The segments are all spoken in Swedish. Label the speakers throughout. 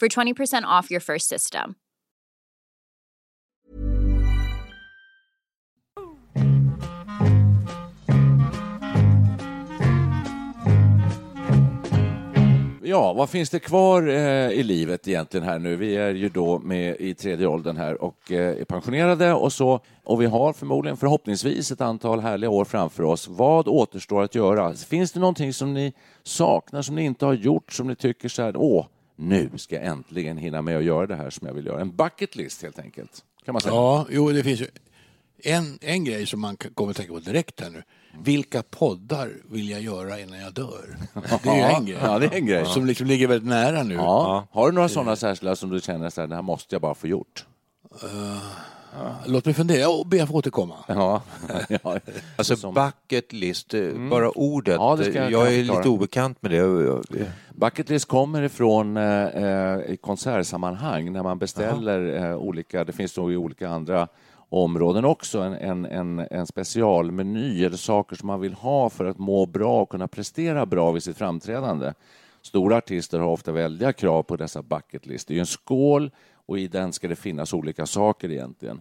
Speaker 1: for 20% off your first system.
Speaker 2: Ja, vad finns det kvar eh, i livet egentligen här nu? Vi är ju då med i tredje åldern här och eh, är pensionerade och så. Och vi har förmodligen förhoppningsvis ett antal härliga år framför oss. Vad återstår att göra? Finns det någonting som ni saknar, som ni inte har gjort, som ni tycker så här, åh, nu ska jag äntligen hinna med att göra det här som jag vill göra? En bucket list helt enkelt, kan man säga.
Speaker 3: Ja, jo, det finns ju en, en grej som man kommer att tänka på direkt här nu. Vilka poddar vill jag göra innan jag dör? Det är ju en grej.
Speaker 2: Ja, det är en grej.
Speaker 3: Som liksom ligger väldigt nära nu.
Speaker 2: Ja. Har du några sådana särskilda som du känner så här, det här måste jag bara få gjort?
Speaker 3: Låt mig fundera och be att få återkomma.
Speaker 2: Ja. ja.
Speaker 4: Alltså
Speaker 2: Som-
Speaker 4: bucket list, eh, bara ordet.
Speaker 2: Ja, ska jag-
Speaker 4: jag är lite obekant med det.
Speaker 2: Bucket list kommer ifrån eh, eh, konsertsammanhang när man beställer eh, olika, det finns nog i olika andra områden också, en, en, en, en specialmeny eller saker som man vill ha för att må bra och kunna prestera bra vid sitt framträdande. Stora artister har ofta väldiga krav på dessa bucket list. Det är ju en skål och i den ska det finnas olika saker egentligen.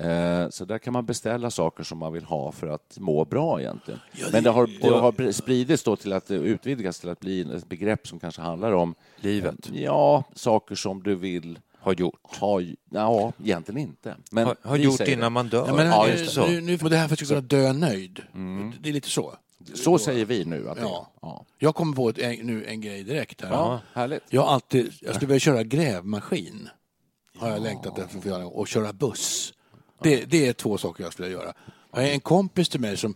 Speaker 2: Eh, så där kan man beställa saker som man vill ha för att må bra egentligen. Men det har, det har spridits då till att utvidgas till att bli ett begrepp som kanske handlar om
Speaker 4: Livet.
Speaker 2: Ja, saker som du vill
Speaker 4: Har gjort.
Speaker 2: ha. Ja, egentligen inte. Men
Speaker 4: Har, har gjort innan
Speaker 2: det.
Speaker 4: man dör.
Speaker 3: Ja, men,
Speaker 2: Ja,
Speaker 3: nu,
Speaker 2: det.
Speaker 4: så.
Speaker 3: nu, nu, det här för att kunna dö nöjd. Det är lite så.
Speaker 2: Så säger vi nu att det.
Speaker 3: Ja.
Speaker 2: Ja.
Speaker 3: Jag kommer på ett, en, nu en grej direkt här.
Speaker 2: Ja, härligt.
Speaker 3: Jag har alltid, jag skulle vilja köra grävmaskin. Har jag längtat efter för göra. Och köra buss. Det, det är två saker jag skulle göra. Jag har en kompis till mig som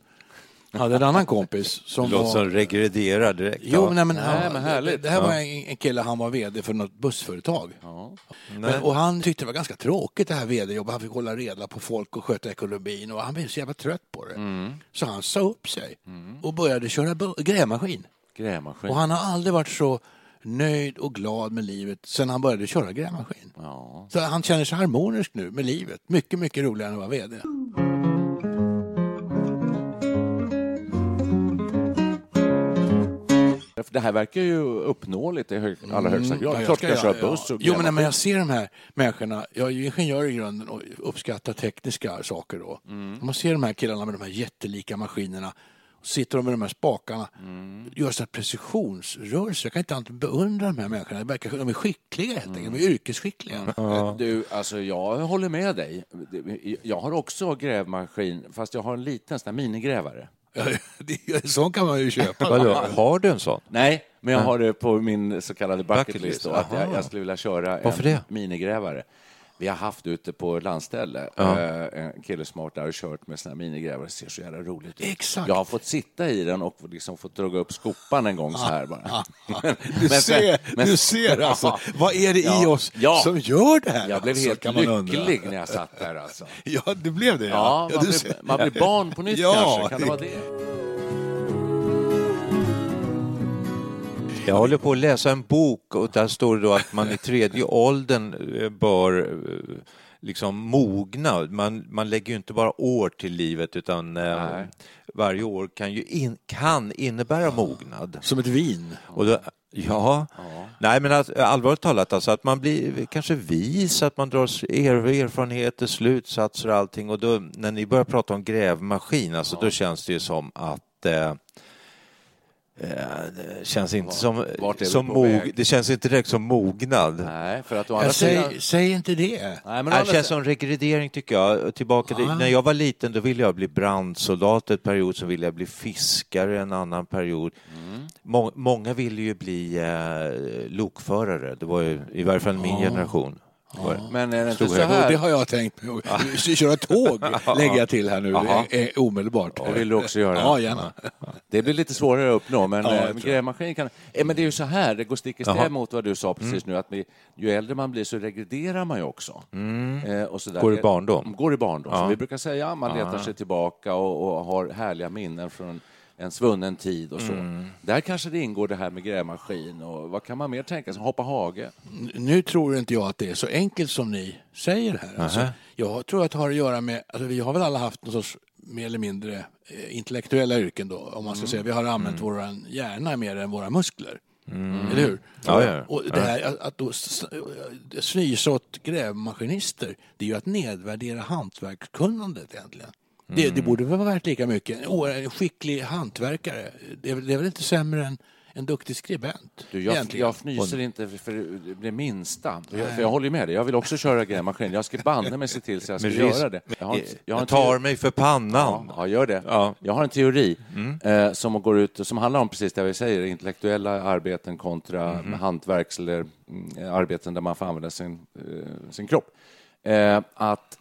Speaker 3: hade en annan kompis som
Speaker 4: låter
Speaker 3: var...
Speaker 4: som regrederar direkt.
Speaker 3: Jo,
Speaker 4: Ja.
Speaker 3: men, men,
Speaker 2: Nej, men härligt.
Speaker 3: Det här var en, en kille, han var vd för något bussföretag.
Speaker 2: Ja.
Speaker 3: Men, och han tyckte det var ganska tråkigt det här vd-jobbet. Han fick hålla reda på folk och sköta ekonomin och han blev så jävla trött på det. Så han sa upp sig och började köra grävmaskin.
Speaker 2: Grävmaskin.
Speaker 3: Och han har aldrig varit så nöjd och glad med livet sen han började köra grävmaskin.
Speaker 2: Ja.
Speaker 3: Så han känner sig harmonisk nu med livet. Mycket, mycket roligare än att vara vd.
Speaker 2: Det här verkar ju uppnåeligt i hög, allra högsta grad.
Speaker 3: Ja,
Speaker 2: Klart ska jag
Speaker 3: ja,
Speaker 2: köra buss och
Speaker 3: Jo, men när jag ser de här människorna, jag är ju ingenjör i grunden och uppskattar tekniska saker då.
Speaker 2: Mm.
Speaker 3: Man ser de här killarna med de här jättelika maskinerna, sitter de med de här spakarna,
Speaker 2: Mm.
Speaker 3: gör så här precisionsrörelser. Jag kan inte annat än beundra de här människorna. Verkar, de är skickliga helt enkelt, de är yrkesskickliga.
Speaker 2: Du, alltså jag håller med dig. Jag har också grävmaskin, fast jag har en liten sån här minigrävare.
Speaker 3: Det- Sån kan man ju köpa.
Speaker 4: Har du en sån?
Speaker 2: Nej, men jag har det på min så kallade bucket
Speaker 4: Bucket
Speaker 2: list.
Speaker 4: list,
Speaker 2: Då, att jag, jag skulle vilja köra
Speaker 4: Varför
Speaker 2: en
Speaker 4: det?
Speaker 2: minigrävare. Vi har haft ute på landställe
Speaker 4: Ja.
Speaker 2: eh, en kille som har där och kört med här minigrävare. Det ser så jävla roligt ut.
Speaker 3: Exakt.
Speaker 2: Jag har fått sitta i den och liksom fått dra upp skopan en gång så här bara. Men-
Speaker 3: Du
Speaker 2: men-
Speaker 3: ser,
Speaker 2: men-
Speaker 3: du ser alltså, vad är det i
Speaker 2: Ja.
Speaker 3: oss
Speaker 2: Ja.
Speaker 3: som gör det här?
Speaker 2: Jag blev
Speaker 3: alltså,
Speaker 2: helt
Speaker 3: undra.
Speaker 2: lycklig när jag satt där alltså.
Speaker 3: Ja, det blev det.
Speaker 2: Ja, man,
Speaker 3: du
Speaker 2: blir, man blir barn på nytt kanske. Kan det vara det?
Speaker 4: Jag håller på att läsa en bok och där står det då att man i tredje åldern eh, bör eh, liksom mogna. Man, man lägger ju inte bara år till livet utan eh, varje år kan ju in, kan innebära mognad.
Speaker 3: Som ett vin.
Speaker 4: Och då, Ja, nej men att, allvarligt talat alltså att man blir kanske vis, att man drar er, erfarenheter, slutsatser och allting och då när ni börjar prata om grävmaskin, alltså då känns det ju som att Eh, det känns inte som,
Speaker 2: vart är vi
Speaker 4: som mog, det känns inte direkt som mognad.
Speaker 2: Nej, för att å andra
Speaker 3: Jag
Speaker 2: sidan...
Speaker 3: säg, säg inte det.
Speaker 2: Nej, men
Speaker 4: Det
Speaker 2: andra
Speaker 4: känns
Speaker 2: sidan-
Speaker 4: som regredering tycker jag. Tillbaka till, när jag var liten då ville jag bli brandsoldat en period, så ville jag bli fiskare en annan period.
Speaker 2: Mm.
Speaker 4: Må, många ville ju bli eh, lokförare, det var ju i varje fall min generation.
Speaker 2: Men är det inte så.
Speaker 3: Och det
Speaker 2: här?
Speaker 3: har jag tänkt mig. Köra tåg lägger jag till här nu
Speaker 2: Jaha.
Speaker 3: eh, eh, omedelbart.
Speaker 2: Det vill du också göra?
Speaker 3: Ja, gärna.
Speaker 2: Det blir lite svårare att uppnå, men
Speaker 3: Ja, tror
Speaker 2: grävmaskin kan... Eh, Men det är ju så här, det går stick i stäv mot vad du sa precis nu, att ju äldre man blir så regrederar man ju också. Eh, och så där.
Speaker 4: Går i barndom.
Speaker 2: Går i barndom.
Speaker 4: Ja.
Speaker 2: Så vi brukar säga man letar sig tillbaka och, och har härliga minnen från en svunnen tid och så. Där kanske det ingår det här med grävmaskin och vad kan man mer tänka sig? Hoppa hage?
Speaker 3: Nu tror inte jag att det är så enkelt som ni säger här. Alltså, jag tror att det har att göra med, alltså, vi har väl alla haft någon sorts mer eller mindre eh, intellektuella yrken då, om man ska säga. Vi har använt vår hjärna mer än våra muskler. Eller hur?
Speaker 4: Ja, ja.
Speaker 3: Och det här att- då snysa åt grävmaskinister, det är ju att nedvärdera hantverkskunnandet egentligen. Det, det borde väl vara värt lika mycket. En skicklig hantverkare, det är, väl- det är väl inte sämre än en duktig skribent?
Speaker 2: Du, jag,
Speaker 3: egentligen.
Speaker 2: jag fnyser inte för- för det minsta. Jag, för jag håller med dig. Jag vill också köra grävmaskin. Jag ska banne mig se till så jag ska
Speaker 4: risk-
Speaker 2: göra det. Jag, har, jag, har
Speaker 4: Jag tar mig för pannan.
Speaker 2: Ja, ja, gör det.
Speaker 4: Ja.
Speaker 2: Jag har en teori eh, som går ut som handlar om precis det vi säger, intellektuella arbeten kontra hantverks eller mm, arbeten där man får använda sin, eh, sin kropp. Eh, att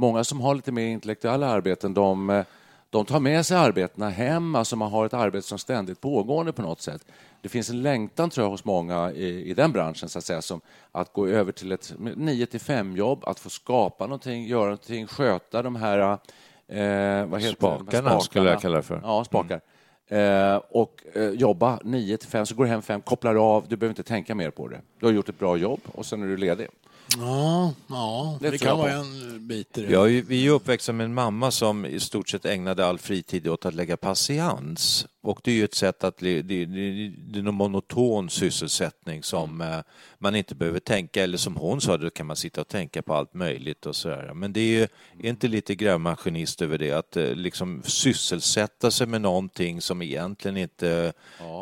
Speaker 2: många som har lite mer intellektuella arbeten, de, eh, de tar med sig arbetena hem, alltså man har ett arbete som ständigt pågående på något sätt. Det finns en längtan tror jag hos många i, i den branschen så att säga, som att gå över till ett 9 till 5 jobb, att få skapa någonting, göra någonting, sköta de här eh, vad heter här
Speaker 4: Spakarna skulle jag kalla det för.
Speaker 2: Ja, spakar. Eh, och eh, jobba 9 till 5, så går du hem 5, kopplar av, du behöver inte tänka mer på det. Du har gjort ett bra jobb och sen är du ledig.
Speaker 3: Ja, ja
Speaker 2: Det
Speaker 3: det, kan vara en bit i det.
Speaker 4: Jag är, ju- vi är ju uppväxta med en mamma som i stort sett ägnade all fritid åt att lägga patiens. Och det är ju ett sätt att, det, det, det, det är en monoton sysselsättning som eh, man inte behöver tänka, eller som hon sa, då kan man sitta och tänka på allt möjligt och sådär. Men det är ju är inte lite grävmaskinist över det, att eh, liksom sysselsätta sig med någonting som egentligen inte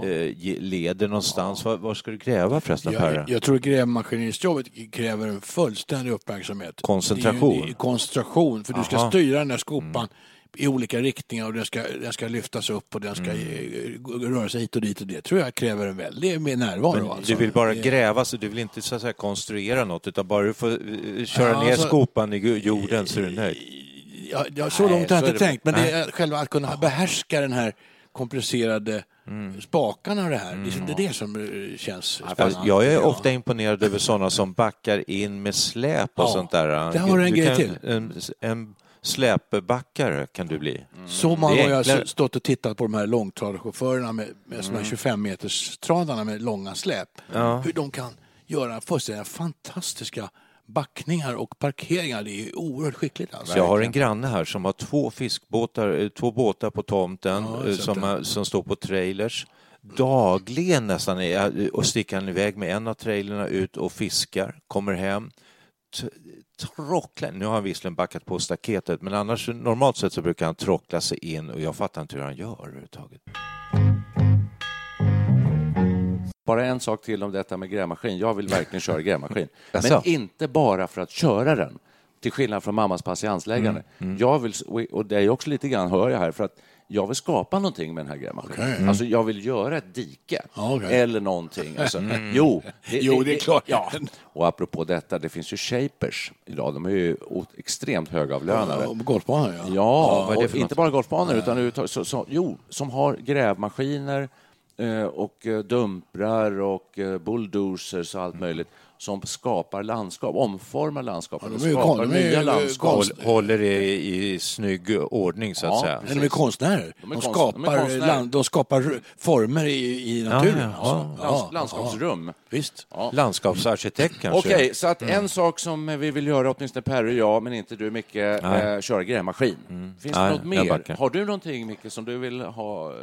Speaker 4: eh, ge- leder någonstans. Var, var ska du gräva förresten, Perre?
Speaker 3: Jag, jag tror grävmaskinistjobbet kräver en fullständig uppmärksamhet.
Speaker 4: Koncentration.
Speaker 3: Det är det är koncentration, för du ska
Speaker 4: Aha.
Speaker 3: styra den där skopan i olika riktningar och den ska, den ska lyftas upp och den ska eh, röra sig hit och dit och det tror jag kräver en väldig närvaro. alltså.
Speaker 4: Du vill bara
Speaker 3: Det-
Speaker 4: gräva, så du vill inte så säga, konstruera något, utan bara du får eh, köra
Speaker 3: Ja,
Speaker 4: ner
Speaker 3: alltså-
Speaker 4: skopan i jorden så är du nöjd.
Speaker 3: Ja, ja, så
Speaker 2: Nej,
Speaker 3: långt har jag inte
Speaker 2: det-
Speaker 3: tänkt, men det är själva att kunna behärska den här komplicerade spakarna och det här. Det är inte det som eh, känns spännande.
Speaker 4: jag är ofta imponerad över sådana som backar in med släp och
Speaker 3: Ja,
Speaker 4: sånt där.
Speaker 3: där har du en grej till.
Speaker 4: En, en släpbackare kan du bli.
Speaker 3: Så många gånger har jag stått och tittat på de här långtradarchaufförerna med, med här 25 meters tradarna med långa släp.
Speaker 4: Ja.
Speaker 3: Hur de kan göra fullständigt fantastiska backningar och parkeringar. Det är oerhört skickligt. Alltså.
Speaker 4: Så jag har en granne här som har två fiskbåtar, eh, två båtar på tomten
Speaker 3: Ja,
Speaker 4: eh, som, är- som står på trailers. Dagligen nästan är, och sticker han iväg med en av trailerna ut och fiskar, kommer hem, trocklar, nu har han visserligen backat på staketet, men annars normalt sett så brukar han trockla sig in och jag fattar inte hur han gör överhuvudtaget.
Speaker 2: Bara en sak till om detta med grävmaskin. Jag vill verkligen köra grävmaskin. Men inte bara för att köra den, till skillnad från mammas patiensläggande.
Speaker 4: Mm,
Speaker 2: Jag vill, och det är också lite grann, hör jag här, för att jag vill skapa någonting med den här grävmaskinen.
Speaker 3: Okej.
Speaker 2: Alltså jag vill göra ett dike
Speaker 3: Ja, okej.
Speaker 2: eller någonting. Alltså, Jo,
Speaker 3: Jo, det är klart.
Speaker 2: Ja. Och apropå detta, det finns ju shapers idag. De är ju extremt högavlönade.
Speaker 3: Ja, på golfbanan, ja.
Speaker 2: Ja,
Speaker 4: det för
Speaker 2: inte bara golfbanor, utan överhuvudtaget så, så, jo, som har grävmaskiner eh, och eh, dumprar och eh, bulldozers och allt möjligt som skapar landskap, omformar landskap,
Speaker 3: Ja,
Speaker 2: och
Speaker 3: är
Speaker 2: skapar
Speaker 3: är ju,
Speaker 2: nya
Speaker 3: eh,
Speaker 2: landskap.
Speaker 3: konst-
Speaker 4: Håll, håller det i, i snygg ordning så att
Speaker 2: Ja,
Speaker 4: säga.
Speaker 2: precis.
Speaker 3: Men de är konstnärer.
Speaker 2: De är
Speaker 3: De,
Speaker 2: konst-
Speaker 3: skapar,
Speaker 2: de är konstnärer.
Speaker 3: land, de skapar former i, i naturen.
Speaker 4: ja,
Speaker 3: alltså.
Speaker 2: Lands, landskapsrum.
Speaker 3: Ja, visst.
Speaker 2: Ja.
Speaker 4: Landskapsarkitekt kanske?
Speaker 2: Okej, så att en sak som vi vill göra, åtminstone Perry och jag, men inte du Micke, eh, köra grävmaskin. Finns det
Speaker 4: Nej,
Speaker 2: något
Speaker 4: jag
Speaker 2: mer? Har du någonting Micke som du vill ha, eh,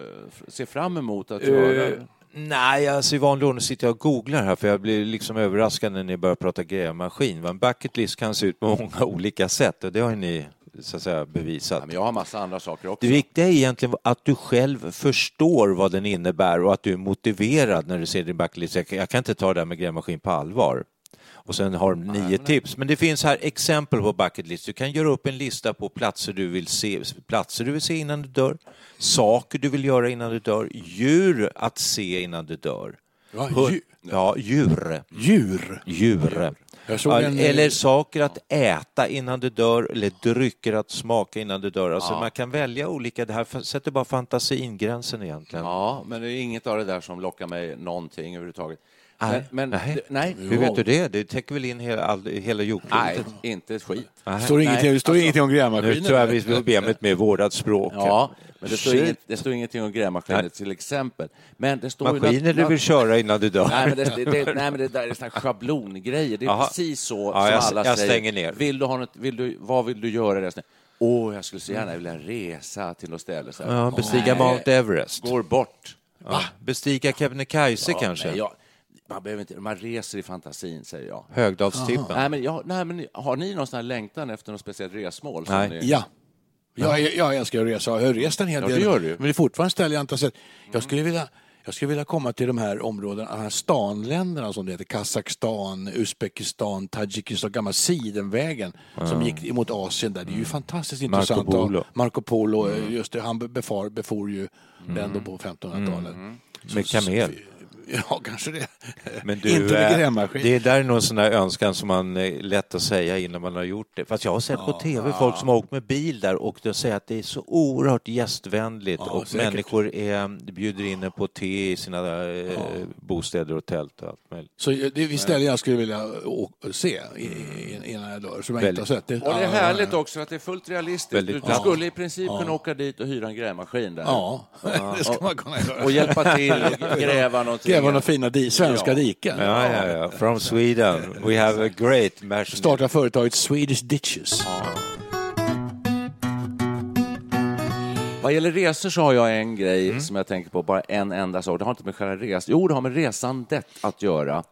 Speaker 2: se fram emot att
Speaker 4: Eh,
Speaker 2: göra?
Speaker 4: Nej, alltså i vanlig ordning sitter jag och googlar här för jag blir liksom överraskad när ni börjar prata grävmaskin. En bucket list kan se ut på många olika sätt och det har ju ni så att säga bevisat.
Speaker 2: Ja, men jag har massa andra saker också.
Speaker 4: Det viktiga är egentligen att du själv förstår vad den innebär och att du är motiverad när du ser din bucket list. Jag kan- inte ta det här med grävmaskin på allvar. Och sen har de nio tips. Men det finns här exempel på bucket list. Du kan göra upp en lista på platser du vill se, platser du vill se innan du dör, saker du vill göra innan du dör, djur att se innan du dör.
Speaker 3: Ja, djur.
Speaker 4: Ja, djur.
Speaker 3: Djur.
Speaker 4: Djur. Ja,
Speaker 3: en-
Speaker 4: Eller saker att äta innan du dör, eller drycker att smaka innan du dör. Alltså man kan välja olika, det här sätter bara fantasin gränsen egentligen.
Speaker 2: Ja, men det är inget av det där som lockar mig någonting överhuvudtaget.
Speaker 4: Nej.
Speaker 2: Men, men,
Speaker 4: Nej.
Speaker 2: det- nej.
Speaker 4: Hur vet du det? Det täcker väl in hela, all, hela
Speaker 2: Nej,
Speaker 4: jordklotet?
Speaker 2: inte ett skit.
Speaker 3: Står ingenting, det står ingenting om
Speaker 4: Nu
Speaker 3: grävmaskiner.
Speaker 4: tror jag vi ett mer vårdat språk.
Speaker 2: Ja, men det står, inget, det står ingenting om grävmaskiner
Speaker 4: Nej.
Speaker 2: till exempel. Men det står
Speaker 4: Maskiner
Speaker 2: nat-
Speaker 4: du vill köra innan du dör.
Speaker 2: Nej men det, det, det, nej, men det där är såna schablongrejer. Det är
Speaker 4: Jaha.
Speaker 2: precis så
Speaker 4: Ja,
Speaker 2: som
Speaker 4: jag-
Speaker 2: alla
Speaker 4: jag
Speaker 2: säger.
Speaker 4: stänger ner.
Speaker 2: Vill du ha något, vill du, vad vill du göra resten? Åh, jag skulle så gärna vilja resa till något ställe. Så här.
Speaker 4: Ja, bestiga
Speaker 2: Nej,
Speaker 4: Mount Everest.
Speaker 2: Går bort.
Speaker 4: Ja. Bestiga Kebnekaise
Speaker 2: Ja,
Speaker 4: kanske?
Speaker 2: nej, jag, man, behöver inte, man reser i fantasin, säger jag.
Speaker 4: Högdalstippen?
Speaker 2: Nej, men, jag, nej, men har ni någon sån här längtan efter något speciellt resmål? som
Speaker 4: Nej.
Speaker 2: Ni,
Speaker 3: Ja. Jag, jag älskar att resa. Jag har rest en hel
Speaker 2: Ja,
Speaker 3: del.
Speaker 2: det gör du.
Speaker 3: Men det är fortfarande ställen jag inte har sett. Jag skulle vilja, jag skulle vilja komma till de här områdena, de här stanländerna som det heter. Kazakstan, Uzbekistan, Tadzjikistan, gamla Sidenvägen som gick mot Asien där. Det är ju fantastiskt
Speaker 4: Marco
Speaker 3: intressant.
Speaker 4: Polo.
Speaker 3: Marco Polo, just det, han befar, befor ju den då på 1500-talet.
Speaker 4: Med kamel?
Speaker 3: Ja, kanske det.
Speaker 4: Men du,
Speaker 3: inte med
Speaker 4: eh,
Speaker 3: grävmaskin.
Speaker 4: det där är nog en sån där önskan som man är lätt att säga innan man har gjort det. Fast jag har sett på tv folk som har åkt med bil där och de säger att det är så oerhört gästvänligt
Speaker 3: Ja,
Speaker 4: och
Speaker 3: säkert.
Speaker 4: människor är, bjuder in på te i sina eh, bostäder och tält och allt möjligt.
Speaker 3: Så det är ställen jag skulle vilja se i- innan jag dör, som jag inte har sett.
Speaker 2: Och det är härligt också att det är fullt realistiskt.
Speaker 4: Väldigt
Speaker 2: du, skulle i princip kunna åka dit och hyra en grävmaskin där.
Speaker 3: Ja, det ska man kunna göra.
Speaker 2: Och hjälpa till och gräva någonting.
Speaker 3: Gräva några fina di- svenska
Speaker 2: Ja.
Speaker 3: diken.
Speaker 4: Ja, ja, ja. From Sweden. We have a great machine.
Speaker 3: Starta företaget Swedish Ditches.
Speaker 2: Vad gäller resor så har jag en grej
Speaker 4: Mm.
Speaker 2: som jag tänker på, bara en enda sak. Det har inte med själva resan, jo det har med resandet att göra.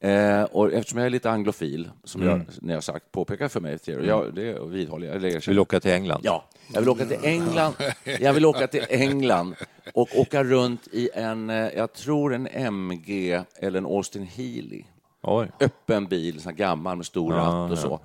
Speaker 2: Eh, och eftersom jag är lite anglofil, som
Speaker 4: Mm.
Speaker 2: jag, ni har sagt, påpekar för mig, er, och jag, det vidhåller jag
Speaker 4: Vill åka till England?
Speaker 2: Ja, jag vill åka till England. Jag vill åka till England och åka runt i en, eh, jag tror en MG eller en Austin Healey.
Speaker 4: Oj.
Speaker 2: Öppen bil, sån här gammal med stor ratt och så.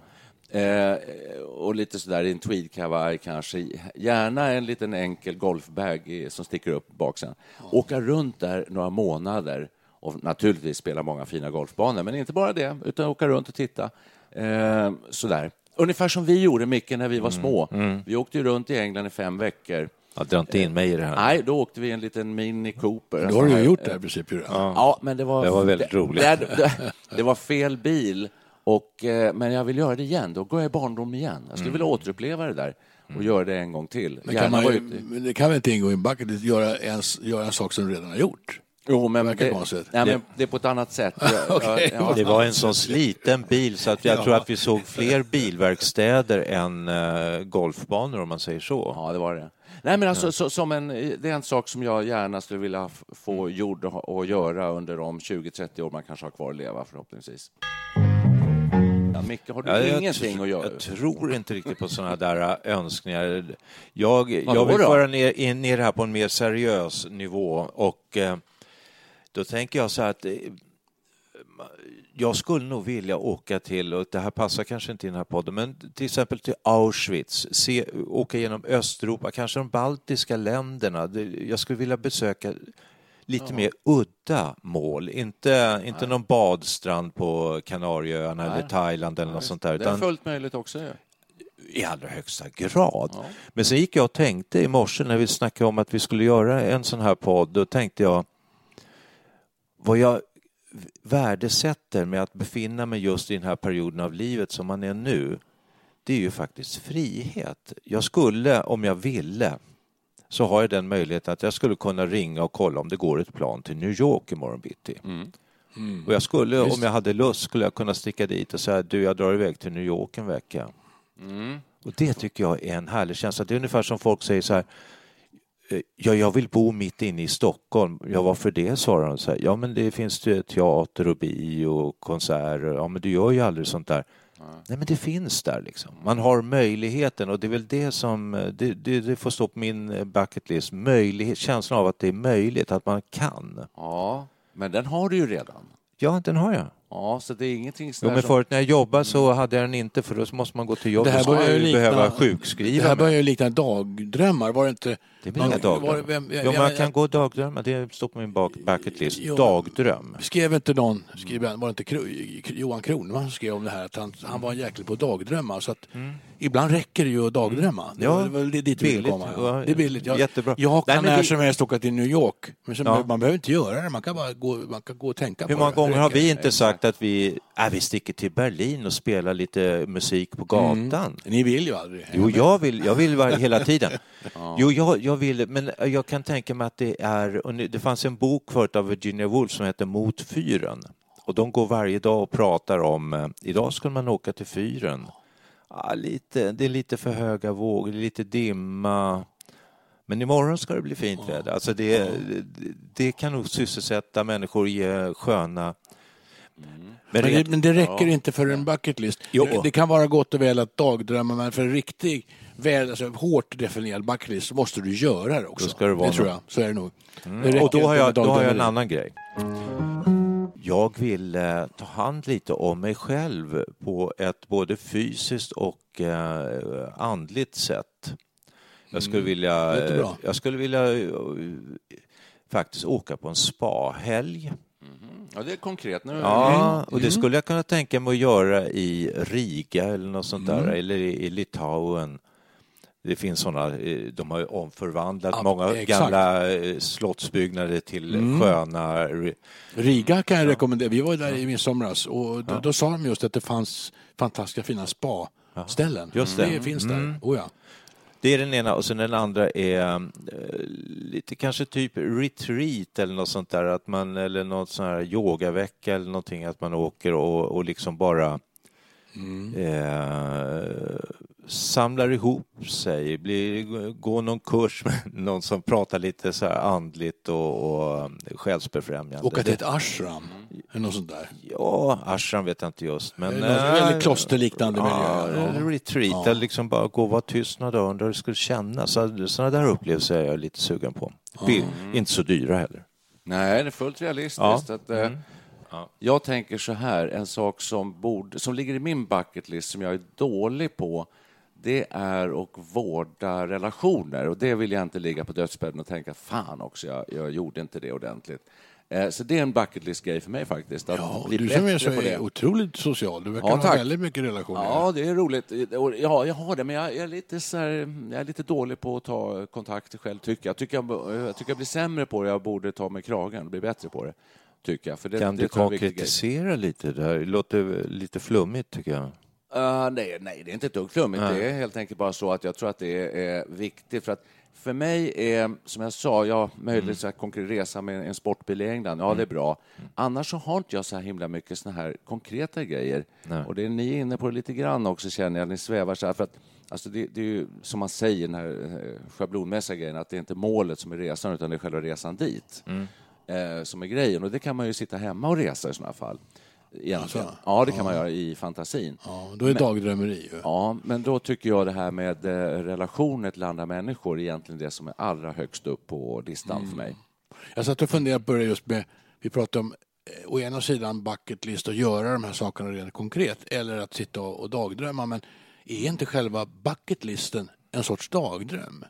Speaker 2: Eh, och lite sådär i en tweedkavaj kanske. Gärna en liten enkel golfbag i- som sticker upp bak sen. Åka runt där några månader och naturligtvis spela många fina golfbanor, men inte bara det, utan åka runt och titta. Eh, sådär. Ungefär som vi gjorde, Micke, när vi var små. Vi åkte ju runt i England i fem veckor.
Speaker 4: Jag drar inte in mig i det här.
Speaker 2: Nej, då åkte vi en liten Mini Cooper.
Speaker 3: Då har du ju gjort det
Speaker 2: Eh,
Speaker 3: här i princip. ju.
Speaker 2: Ja, men det var,
Speaker 4: Det var väldigt roligt.
Speaker 2: Det, det, det var fel bil, och, eh, men jag vill göra det igen. Då går jag i barndom igen. Jag skulle vilja återuppleva det där och göra det en gång till.
Speaker 3: Men
Speaker 2: Gärna
Speaker 3: kan man, ju- det kan väl inte ingå i en bucket göra en, göra en sak som du redan har gjort?
Speaker 2: Jo, men
Speaker 3: verkar
Speaker 2: det,
Speaker 3: konstigt.
Speaker 2: nej, men det är på ett annat sätt. Jag- jag-
Speaker 4: Det var en sån sliten bil så att jag
Speaker 3: Ja.
Speaker 4: tror att vi såg fler bilverkstäder än eh, golfbanor om man säger så.
Speaker 2: Ja, det var det. Nej, men alltså, så, som en, det är en sak som jag gärna skulle vilja få gjord och, göra under de 20-30 år man kanske har kvar att leva förhoppningsvis. Ja, Micke, har du
Speaker 4: Ja, jag
Speaker 2: ingenting att göra?
Speaker 4: Jag tror inte riktigt på sådana där äh, önskningar. Jag, jag vill föra ner, in, ner det här på en mer seriös nivå och eh, då tänker jag så här att eh, jag skulle nog vilja åka till, och det här passar kanske inte i den här podden, men till exempel till Auschwitz, se, åka genom Östeuropa, kanske de baltiska länderna. Jag skulle vilja besöka lite mer udda mål, inte, inte någon badstrand på Kanarieöarna eller Thailand eller något sånt där.
Speaker 2: Det är fullt möjligt också. Ja.
Speaker 4: I allra högsta grad. Men sen gick jag och tänkte i morse när vi snackade om att vi skulle göra en sån här podd, då tänkte jag vad jag värdesätter med att befinna mig just i den här perioden av livet som man är nu, det är ju faktiskt frihet. Jag skulle, om jag ville, så har jag den möjligheten att jag skulle kunna ringa och kolla om det går ett plan till New York imorgon bitti. Och jag skulle, om jag hade lust, skulle jag kunna sticka dit och säga du, jag drar iväg till New York en vecka. Och det tycker jag är en härlig känsla. Det är ungefär som folk säger så här, ja, jag vill bo mitt inne i Stockholm. Ja, varför det? svarar hon. Så här, ja, men det finns ju teater och bio och konserter. Ja, men du gör ju aldrig sånt där. Nej, men det finns där liksom. Man har möjligheten och det är väl det som, eh, det, det, det får stå på min eh, bucket list. Möjlighet, känslan av att det är möjligt, att man kan.
Speaker 2: Ja, men den har du ju redan.
Speaker 4: Ja, den har jag.
Speaker 2: Ja, så det är ingenting
Speaker 4: Jo, men förut när jag jobbade så hade jag den inte för då måste man gå till jobbet.
Speaker 3: Det här börjar
Speaker 4: jag
Speaker 3: ju likna-
Speaker 4: behöva
Speaker 3: Det
Speaker 4: sjukskriva
Speaker 3: här
Speaker 4: mig.
Speaker 3: börjar ju likna dagdrömmar, var det inte?
Speaker 4: Det blir inga dagdrömmar.
Speaker 3: vem-
Speaker 4: Jo, men
Speaker 3: jag-
Speaker 4: jag kan gå dagdrömmar. Det står på min bak- bucket list.
Speaker 3: Jo.
Speaker 4: Dagdröm.
Speaker 3: Skrev inte någon, skrev, var det inte Kro- Johan Kronman som skrev om det här att han, han var en jäkel på dagdrömmar så att ibland räcker det ju att dagdrömma. Det
Speaker 4: Mm. Ja,
Speaker 3: dit vi ville
Speaker 4: billigt. Ja.
Speaker 3: Det är billigt. Jag,
Speaker 4: jättebra.
Speaker 3: jag
Speaker 4: Nej,
Speaker 3: kan
Speaker 4: men
Speaker 3: när
Speaker 4: vi-
Speaker 3: som helst åka till New York men
Speaker 4: Ja.
Speaker 3: man behöver inte göra det, man kan bara gå, man kan gå och tänka
Speaker 4: Hur
Speaker 3: på
Speaker 4: många
Speaker 3: det.
Speaker 4: gånger har
Speaker 3: Det räcker.
Speaker 4: vi inte sagt att vi, äh, vi sticker till Berlin och spelar lite musik på gatan?
Speaker 3: Ni vill ju aldrig.
Speaker 4: Jo, jag vill, jag vill vara hela tiden. Jo, jag, jag vill, men jag kan tänka mig att det är... och Det fanns en bok förut av Virginia Woolf som heter Mot fyren. Och de går varje dag och pratar om, eh, idag skulle man åka till fyren. Ja, lite, det är lite för höga vågor, lite dimma. Men imorgon ska det bli fint väder. Alltså det, det, kan nog sysselsätta människor i sköna... Men
Speaker 3: Men det, men det räcker inte för en bucket list.
Speaker 4: Jo.
Speaker 3: Det, det kan vara gott och väl att dagdrömma men för en riktig, väl, alltså, hårt definierad bucket list så måste du göra det också.
Speaker 4: Då ska det vara
Speaker 3: tror
Speaker 4: något.
Speaker 3: jag. Så är det nog. Det
Speaker 4: Mm.
Speaker 3: räcker
Speaker 4: Och då har, jag, då har jag en annan grej. Jag vill eh, ta hand lite om mig själv på ett både fysiskt och eh, andligt sätt. Jag skulle vilja,
Speaker 3: låter bra.
Speaker 4: jag skulle vilja eh, faktiskt åka på en spahelg.
Speaker 2: Ja, det är konkret nu.
Speaker 4: Ja, och det skulle jag kunna tänka mig att göra i Riga eller något sånt där, eller i, i Litauen. Det finns sådana, eh, de har omförvandlat
Speaker 3: Ja,
Speaker 4: många
Speaker 3: exakt.
Speaker 4: gamla eh, slottsbyggnader till sköna... re-
Speaker 3: Riga kan jag rekommendera. Vi var där i midsomras och då, då sa de just att det fanns fantastiska fina spa-ställen.
Speaker 4: Just det.
Speaker 3: det finns där.
Speaker 4: Mm.
Speaker 3: Oh, ja.
Speaker 4: Det är den ena och sen den andra är eh, lite kanske typ retreat eller något sånt där, att man, eller något sån här yogavecka eller någonting, att man åker och, och liksom bara eh, samlar ihop sig, blir, går någon kurs med någon som pratar lite så här andligt och, och själsbefrämjande.
Speaker 3: Åka till
Speaker 4: Det-
Speaker 3: ett ashram eller något sånt där.
Speaker 4: Ja, ashram vet jag inte just. Men,
Speaker 3: Eller något
Speaker 4: eh,
Speaker 3: väldigt klosterliknande miljö.
Speaker 4: Ja, eller retreat,
Speaker 3: Ja.
Speaker 4: eller liksom bara gå och vara tyst några dagar, undra hur det skulle kännas. Så- Sådana där upplevelser är jag lite sugen på. Bi- Inte så dyra heller.
Speaker 2: Nej, det är fullt realistiskt.
Speaker 4: Ja.
Speaker 2: Att, eh,
Speaker 4: Mm. Ja.
Speaker 2: Jag tänker så här, en sak som, borde, som ligger i min bucket list som jag är dålig på, det är att vårda relationer. Och det vill jag inte ligga på dödsbädden och tänka, fan också, jag, jag gjorde inte det ordentligt. Eh, Så det är en bucket list-grej för mig faktiskt, att
Speaker 3: Ja,
Speaker 2: bli
Speaker 3: du som är så är otroligt social. Du verkar
Speaker 2: Ja,
Speaker 3: ha väldigt mycket relationer.
Speaker 2: Ja, det är roligt. Ja, jag har det, men jag är lite, så här, jag är lite dålig på att ta kontakter själv, tycker jag. Tycker jag, jag tycker jag blir sämre på det, jag borde ta mig kragen och bli bättre på det. Tycker jag. För det,
Speaker 4: Kan
Speaker 2: det
Speaker 4: du konkretisera lite? Det låter lite flummigt tycker jag.
Speaker 2: Uh, nej, nej, det är inte ett dugg flummigt. Det är helt enkelt bara så att jag tror att det är viktigt. För att för mig är, som jag sa, jag möjligtvis att konkret resa med en sportbil i England, ja det är bra. Annars så har inte jag så här himla mycket såna här konkreta grejer.
Speaker 4: Nej.
Speaker 2: Och det är ni är inne på det lite grann också känner jag, ni svävar så här. För att, alltså det, det är ju som man säger, den här eh, schablonmässiga grejen, att det är inte målet som är resan utan det är själva resan dit. Eh, som är grejen. Och det kan man ju sitta hemma och resa i sådana fall. Egentligen.
Speaker 3: Alltså,
Speaker 2: ja, det kan man göra i fantasin.
Speaker 3: Ja, då är dagdrömmeri ju.
Speaker 2: Ja, men då tycker jag det här med eh, relationer till andra människor är egentligen det som är allra högst upp på listan för mig.
Speaker 3: Jag satt och funderade på det just med, vi pratade om eh, å ena sidan bucket list och göra de här sakerna rent konkret eller att sitta och, och dagdrömma. Men är inte själva bucket listen en sorts dagdröm?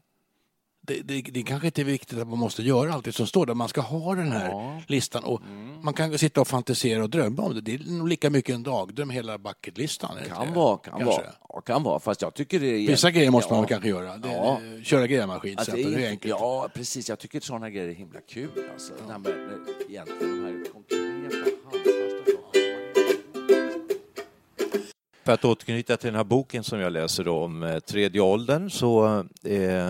Speaker 3: Det, det, det kanske inte är viktigt att man måste göra allt det som står där. Man ska ha den här
Speaker 2: Ja.
Speaker 3: listan och man kan sitta och fantisera och drömma om det. Det är nog lika mycket en dagdröm hela bucketlistan.
Speaker 2: Kan vara, kan
Speaker 3: Kanske.
Speaker 2: vara. Ja, kan vara. Fast jag tycker det är...
Speaker 3: Vissa grejer måste man
Speaker 2: Ja.
Speaker 3: väl kanske göra. Det,
Speaker 2: Ja.
Speaker 3: Köra grävmaskin till
Speaker 2: Alltså, det
Speaker 3: det är enkelt.
Speaker 2: Ja, precis. Jag tycker sådana grejer är himla kul. Alltså. Det här med, eh, egentligen de här konkreta.
Speaker 4: För att återknyta till den här boken som jag läser då om eh, tredje åldern så eh,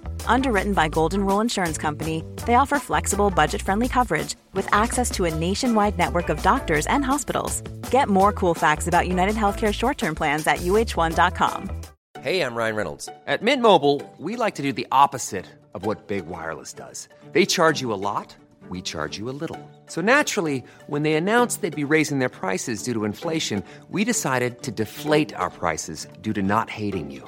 Speaker 5: Underwritten by Golden Rule Insurance Company, they offer flexible, budget friendly coverage with access to a nationwide network of doctors and hospitals. Get more cool facts about United Healthcare short term plans at uh1.com.
Speaker 6: Hey, I'm Ryan Reynolds. At Mint Mobile, we like to do the opposite of what Big Wireless does. They charge you a lot, we charge you a little. So naturally, when they announced they'd be raising their prices due to inflation, we decided to deflate our prices due to not hating you.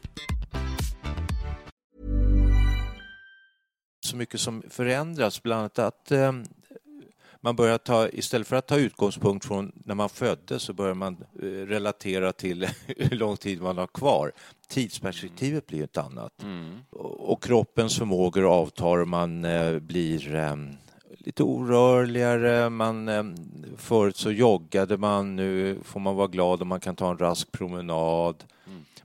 Speaker 4: så mycket som förändras, bland annat att eh, man börjar ta, istället för att ta utgångspunkt från när man föddes så börjar man eh, relatera till hur lång tid man har kvar. Tidsperspektivet blir ett annat. Och, och kroppens förmågor avtar, man eh, blir lite orörligare, man, förut så joggade man, nu får man vara glad om man kan ta en rask promenad.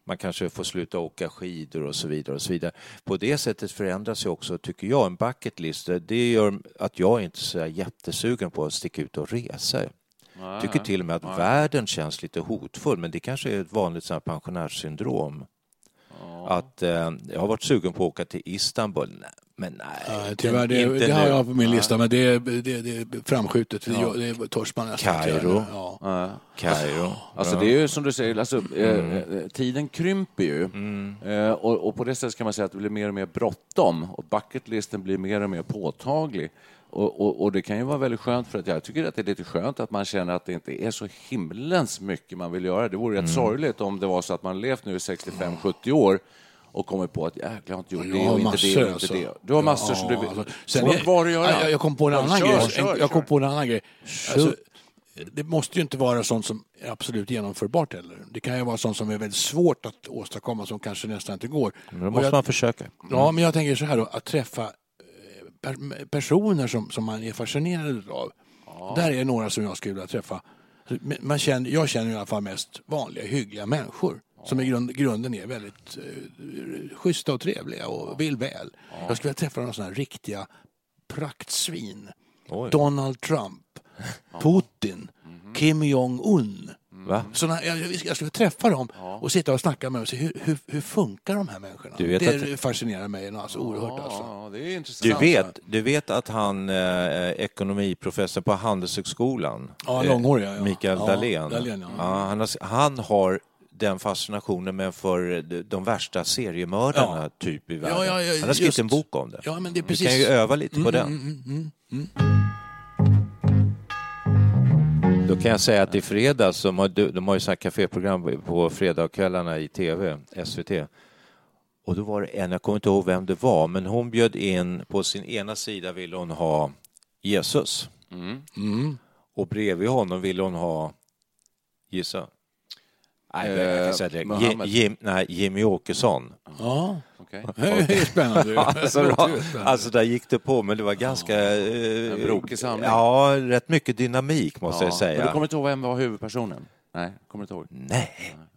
Speaker 4: Man kanske får sluta åka skidor och så vidare. och så vidare. På det sättet förändras ju också, tycker jag, en bucket list. Det gör att jag inte är så jättesugen på att sticka ut och resa. Jag tycker till och med att världen känns lite hotfull, men det kanske är ett vanligt så här pensionärssyndrom. Att eh, jag har varit sugen på att åka till Istanbul, nej, men nej.
Speaker 3: Ja, tyvärr, det,
Speaker 4: inte
Speaker 3: det har jag på min lista, men det är, det, det är framskjutet.
Speaker 4: Ja.
Speaker 3: det törs man nästan inte
Speaker 4: Kairo.
Speaker 3: Ja.
Speaker 2: Ja.
Speaker 4: Kairo.
Speaker 2: Alltså det är ju som du säger, alltså, eh, eh, tiden krymper ju. Eh, och, och på det sättet kan man säga att det blir mer och mer bråttom och bucketlisten blir mer och mer påtaglig. Och, och, och det kan ju vara väldigt skönt för att jag tycker att det är lite skönt att man känner att det inte är så himlens mycket man vill göra. Det vore rätt sorgligt om det var så att man levt nu i 65-70 år och kommit på att jäklar, jag har inte gjort det och inte det och inte
Speaker 3: alltså.
Speaker 2: det. Du har massor som du
Speaker 3: Ja,
Speaker 2: vill.
Speaker 3: alltså,
Speaker 2: Sen
Speaker 3: sen
Speaker 2: vad var det att göra?
Speaker 3: Jag, jag kom på en
Speaker 2: Ja,
Speaker 3: annan
Speaker 2: kör,
Speaker 3: grej.
Speaker 2: kör,
Speaker 3: jag kom på en annan grej. Alltså, det måste ju inte vara sånt som är absolut genomförbart heller. Det kan ju vara sånt som är väldigt svårt att åstadkomma som kanske nästan inte går.
Speaker 4: Men då måste
Speaker 3: jag,
Speaker 4: man försöka.
Speaker 3: Ja, men jag tänker så här då, att träffa eh, per, personer som, som man är fascinerad av. Där är några som jag skulle vilja träffa. Men Man känner, jag känner i alla fall mest vanliga, hyggliga människor. Som i grund, grunden är väldigt eh, schyssta och trevliga och vill väl. Jag skulle vilja träffa några sådana här riktiga praktsvin.
Speaker 4: Oj.
Speaker 3: Donald Trump, Putin, Kim Jong-Un.
Speaker 4: Va?
Speaker 3: Jag, jag jag skulle träffa dem och sitta och snacka med dem och se hur, hur, hur funkar de här människorna?
Speaker 4: Du vet
Speaker 3: det
Speaker 4: att-
Speaker 3: fascinerar mig alltså, oerhört. Alltså.
Speaker 2: Ja, det är
Speaker 4: Du
Speaker 2: intressant.
Speaker 4: vet, du vet att han, eh, ekonomiprofessor på Handelshögskolan,
Speaker 3: Ja,
Speaker 4: eh,
Speaker 3: långhåriga, ja.
Speaker 4: Mikael
Speaker 3: Ja,
Speaker 4: Dahlén,
Speaker 3: Dahlén, ja.
Speaker 4: han, har, han har den fascinationen men för de, värsta seriemördarna
Speaker 3: Ja.
Speaker 4: typ i världen.
Speaker 3: Ja, ja,
Speaker 4: han har skrivit
Speaker 3: just.
Speaker 4: en bok om det.
Speaker 3: Ja, men det är
Speaker 4: Vi
Speaker 3: precis...
Speaker 4: kan ju öva lite på den.
Speaker 3: Mm, mm, mm.
Speaker 4: Då kan jag säga att i fredags, de har, de har ju så här kaféprogram på fredagskvällarna i tv, SVT. Och då var det en, jag kommer inte ihåg vem det var, men hon bjöd in, på sin ena sida ville hon ha Jesus.
Speaker 3: Mm.
Speaker 4: Och bredvid honom ville hon ha, gissa? Nej, jag kan säga det.
Speaker 2: Eh, Mohammed.
Speaker 4: Jim, nej, Jimmy Åkesson.
Speaker 3: Ja,
Speaker 2: Okej.
Speaker 3: det är spännande.
Speaker 4: Alltså,
Speaker 3: Det
Speaker 4: då, alltså där gick det på, men det var ganska... Eh,
Speaker 2: En brokig samling.
Speaker 4: Ja, rätt mycket dynamik måste jag
Speaker 2: Men
Speaker 4: säga.
Speaker 2: du kommer inte ihåg vem var huvudpersonen? Nej, kommer inte ihåg.
Speaker 4: Nej,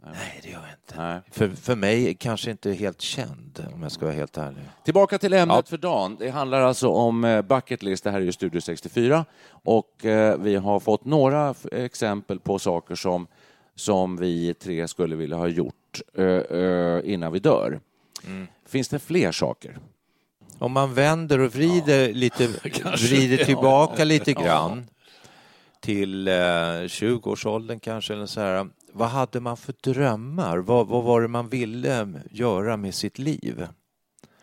Speaker 4: nej det gör jag inte.
Speaker 2: Nej.
Speaker 4: För, för mig kanske inte helt känd, om jag ska vara helt ärlig.
Speaker 2: Tillbaka till ämnet
Speaker 4: Ja.
Speaker 2: för dagen. Det handlar alltså om eh, bucket list. Det här är ju Studio 64 och eh, vi har fått några exempel på saker som, som vi tre skulle vilja ha gjort innan vi dör.
Speaker 4: Mm.
Speaker 2: Finns det fler saker?
Speaker 4: Om man vänder och vrider, lite,
Speaker 3: Kanske.
Speaker 4: vrider
Speaker 3: Ja.
Speaker 4: tillbaka lite grann till eh, 20-årsåldern kanske, eller så här. vad hade man för drömmar? Vad, vad var det man ville göra med sitt liv?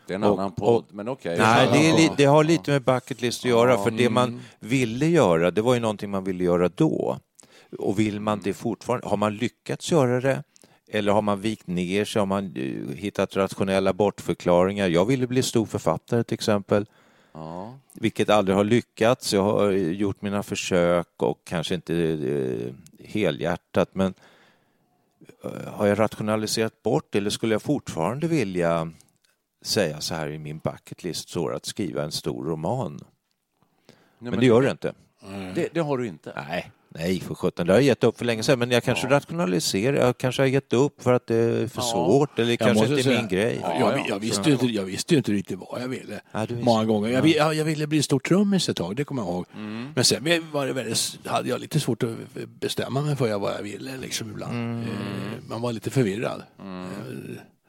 Speaker 2: Det är en
Speaker 4: Och-
Speaker 2: annan podd,
Speaker 4: och-
Speaker 2: men okej.
Speaker 4: Nej, det, är
Speaker 2: Ja.
Speaker 4: li, det har lite med bucket list att göra, för det
Speaker 2: mm.
Speaker 4: man ville göra, det var ju någonting man ville göra då. Och vill man det fortfarande, har man lyckats göra det? Eller har man vikt ner sig? Har man eh, hittat rationella bortförklaringar? Jag ville bli stor författare till exempel.
Speaker 2: Ja.
Speaker 4: Vilket aldrig har lyckats. Jag har eh, gjort mina försök och kanske inte eh, helhjärtat men har jag rationaliserat bort eller skulle jag fortfarande vilja säga så här i min bucket list så att skriva en stor roman?
Speaker 2: Nej,
Speaker 4: Men det gör det inte.
Speaker 2: det, det har du inte.
Speaker 4: Nej, nej för sjutton. Det har jag gett upp för länge sedan. Men jag kanske rationaliserar. Jag kanske har gett upp för att det är för svårt eller
Speaker 3: Jag
Speaker 4: kanske inte är
Speaker 3: säga-
Speaker 4: min grej.
Speaker 3: Ja, jag, jag, visste ju inte, jag visste inte riktigt vad jag ville.
Speaker 4: Ja, visste.
Speaker 3: Många gånger. Jag, vi- ja, jag ville bli stor trummis ett tag, det kommer jag ihåg.
Speaker 4: Mm.
Speaker 3: Men sen var det väldigt, hade jag lite svårt att bestämma mig för vad jag ville liksom ibland.
Speaker 4: Mm.
Speaker 3: Eh, Man var lite förvirrad.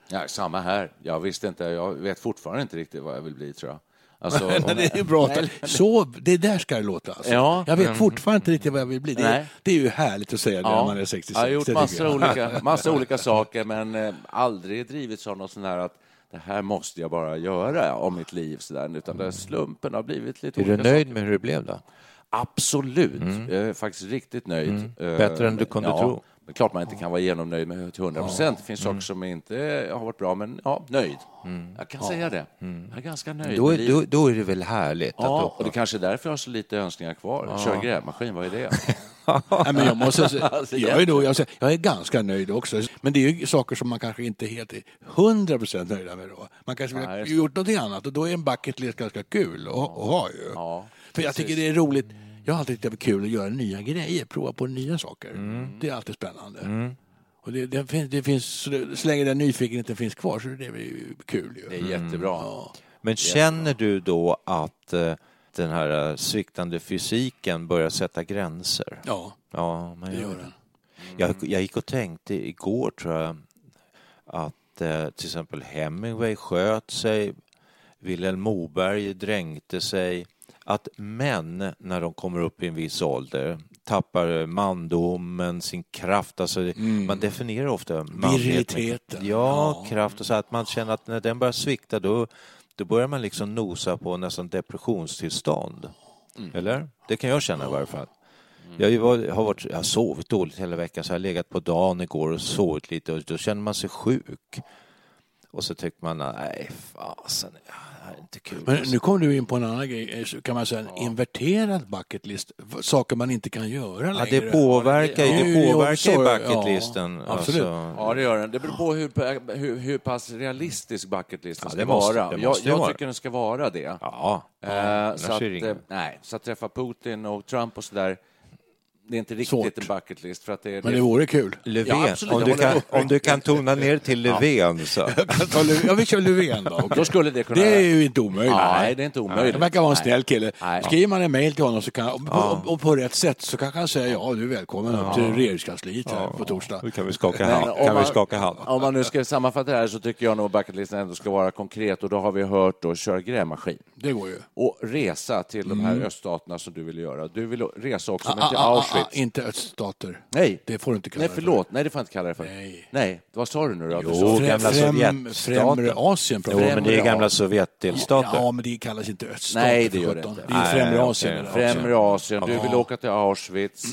Speaker 2: Ja, samma här. Jag visste inte, jag vet fortfarande inte riktigt vad jag vill bli tror jag. Alltså,
Speaker 3: Men det är ju bra. Så, det där ska det låta. Alltså.
Speaker 2: Ja.
Speaker 3: Jag vet fortfarande inte riktigt vad jag vill bli. Det,
Speaker 2: Nej.
Speaker 3: är, det är ju härligt att säga det när man är 66.
Speaker 2: Jag har gjort massor olika, massor olika saker men eh, aldrig drivits av något sånt här att det här måste jag bara göra om mitt liv. Så där, utan det, slumpen har blivit lite
Speaker 4: Är du nöjd
Speaker 2: saker.
Speaker 4: med hur det blev då?
Speaker 2: Absolut. Jag är faktiskt riktigt nöjd. Eh,
Speaker 4: Bättre än du kunde
Speaker 2: ja,
Speaker 4: tro.
Speaker 2: Men klart man inte kan vara genomnöjd med till 100 procent. Det finns saker som inte har varit bra, men ja, nöjd. Jag kan säga det. Jag är ganska nöjd
Speaker 4: Då, är- då, då är det väl härligt
Speaker 2: Ja,
Speaker 4: att
Speaker 2: och det kanske är därför jag har så lite önskningar kvar. Köra grävmaskin, vad är det?
Speaker 3: Nej, men jag, måste
Speaker 2: Alltså,
Speaker 3: jag, är nog, jag, jag är ganska nöjd också. Men det är ju saker som man kanske inte är helt är 100 procent nöjda med. Då. Man kanske vill ha gjort någonting annat och då är en bucket list ganska kul att, ha ju.
Speaker 2: Ja,
Speaker 3: För jag tycker det är roligt. Jag har alltid tyckt det är kul att göra nya grejer, prova på nya saker.
Speaker 2: Mm.
Speaker 3: Det är alltid spännande. Och det, det finns, det finns, så det- länge den nyfikenheten finns kvar så är det ju kul. Ju.
Speaker 2: Det är jättebra.
Speaker 3: Ja.
Speaker 4: Men känner du då att eh, den här eh, sviktande fysiken börjar sätta gränser?
Speaker 3: ja,
Speaker 4: Ja, man
Speaker 3: det
Speaker 4: gör
Speaker 3: gör
Speaker 4: det.
Speaker 3: den.
Speaker 4: Jag, jag gick och tänkte igår, tror jag, att eh, till exempel Hemingway sköt sig, Vilhelm Moberg dränkte sig. Att män, när de kommer upp i en viss ålder, tappar mandomen, sin kraft. Alltså, Man definierar ofta
Speaker 3: Viriliteten.
Speaker 4: Ja,
Speaker 3: Ja.
Speaker 4: kraft och så att man känner att när den börjar svikta då, då börjar man liksom nosa på nästan depressionstillstånd. Eller? Det kan jag känna i varje fall. Jag har, varit- har, varit, jag har sovit dåligt hela veckan så jag har legat på dagen igår och sovit lite och då känner man sig sjuk. Och så tycker man, nej fasen, inte kul.
Speaker 3: Men nu kom du in på en annan grej, eh, kan man säga en inverterad bucket list. Saker man inte kan göra
Speaker 4: ja,
Speaker 3: längre.
Speaker 4: det påverkar ju,
Speaker 3: Ja,
Speaker 4: det påverkar ju
Speaker 3: ja,
Speaker 4: bucketlisten.
Speaker 3: absolut.
Speaker 4: Alltså,
Speaker 2: Ja, det gör den. Det beror på hur, hur, hur pass realistisk bucketlisten
Speaker 4: Ja,
Speaker 2: ska
Speaker 4: måste-
Speaker 2: vara. jag jag
Speaker 4: vara.
Speaker 2: tycker den ska vara det.
Speaker 4: ja,
Speaker 2: Eh, så, att, eh, nej, så att träffa Putin och Trump och sådär, det är inte riktigt
Speaker 3: Svårt.
Speaker 2: en bucketlist. För att det,
Speaker 3: Men det vore kul.
Speaker 4: Löfven,
Speaker 2: Ja, absolut,
Speaker 4: om, du kan, om du kan tona ner till Löfven så.
Speaker 3: Ja, vi kör Löfven då.
Speaker 2: Då skulle det kunna...
Speaker 3: Det är ju inte omöjligt.
Speaker 2: Nej, det är inte omöjligt.
Speaker 3: Det verkar vara en snäll kille.
Speaker 2: Nej.
Speaker 3: Skriver man en mejl till honom så kan, och, och, och på rätt sätt så kanske han säga ja, du är välkommen upp till regeringskansliet här på torsdag.
Speaker 4: Då kan vi skaka hand.
Speaker 2: om
Speaker 4: Kan vi
Speaker 2: man-
Speaker 4: skaka hand.
Speaker 2: Om man nu ska sammanfatta det här så tycker jag nog bucketlisten ändå ska vara konkret och då har vi hört då köra grävmaskin
Speaker 3: Det går ju.
Speaker 2: och resa till de här
Speaker 3: Mm.
Speaker 2: öststaterna som du vill göra. Du vill resa också, men
Speaker 3: Ah,
Speaker 2: till
Speaker 3: ah, ah,
Speaker 2: Auschwitz.
Speaker 3: inte öststater.
Speaker 2: Nej,
Speaker 3: Det får du inte kalla
Speaker 2: nej
Speaker 3: det för.
Speaker 2: förlåt. Nej, det får jag inte kalla det för.
Speaker 3: Nej.
Speaker 2: Nej, vad sa du nu då?
Speaker 4: Jo, gamla.
Speaker 3: Främre Asien.
Speaker 4: Jo,
Speaker 3: pratar
Speaker 4: men det är gamla
Speaker 2: Ja.
Speaker 4: Sovjetdelstater.
Speaker 3: Ja, men det kallas inte öststater.
Speaker 2: Nej, det gör det inte.
Speaker 3: Det är främre. Asien.
Speaker 2: Främre Asien. Du vill åka till Auschwitz.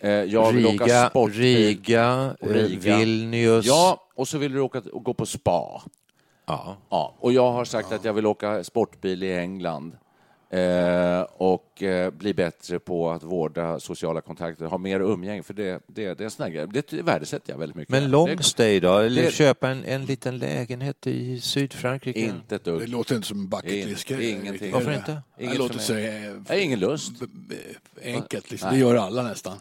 Speaker 2: Eh, Jag vill åka
Speaker 4: Riga,
Speaker 2: sportbil.
Speaker 4: Riga, eh,
Speaker 2: Riga.
Speaker 4: Vilnius.
Speaker 2: Ja, och så vill du åka och gå på spa.
Speaker 4: Ja.
Speaker 2: Ja, och jag har sagt att jag vill åka sportbil i England eh, och eh, bli bättre på att vårda sociala kontakter, ha mer umgänge, för det, det, det är såna grejer. Det värdesätter jag väldigt mycket.
Speaker 4: Men
Speaker 2: Det
Speaker 4: long stay då? Eller
Speaker 2: det-
Speaker 4: köpa en, en liten lägenhet i Sydfrankrike?
Speaker 2: inte ett
Speaker 3: Det
Speaker 2: dugg.
Speaker 3: låter inte som en bucket list
Speaker 2: ingenting.
Speaker 4: Varför inte?
Speaker 3: Det
Speaker 2: Inget
Speaker 3: låter
Speaker 2: för
Speaker 3: sig eh,
Speaker 2: Jag har ingen lust.
Speaker 3: enkelt. Liksom. Det gör alla nästan.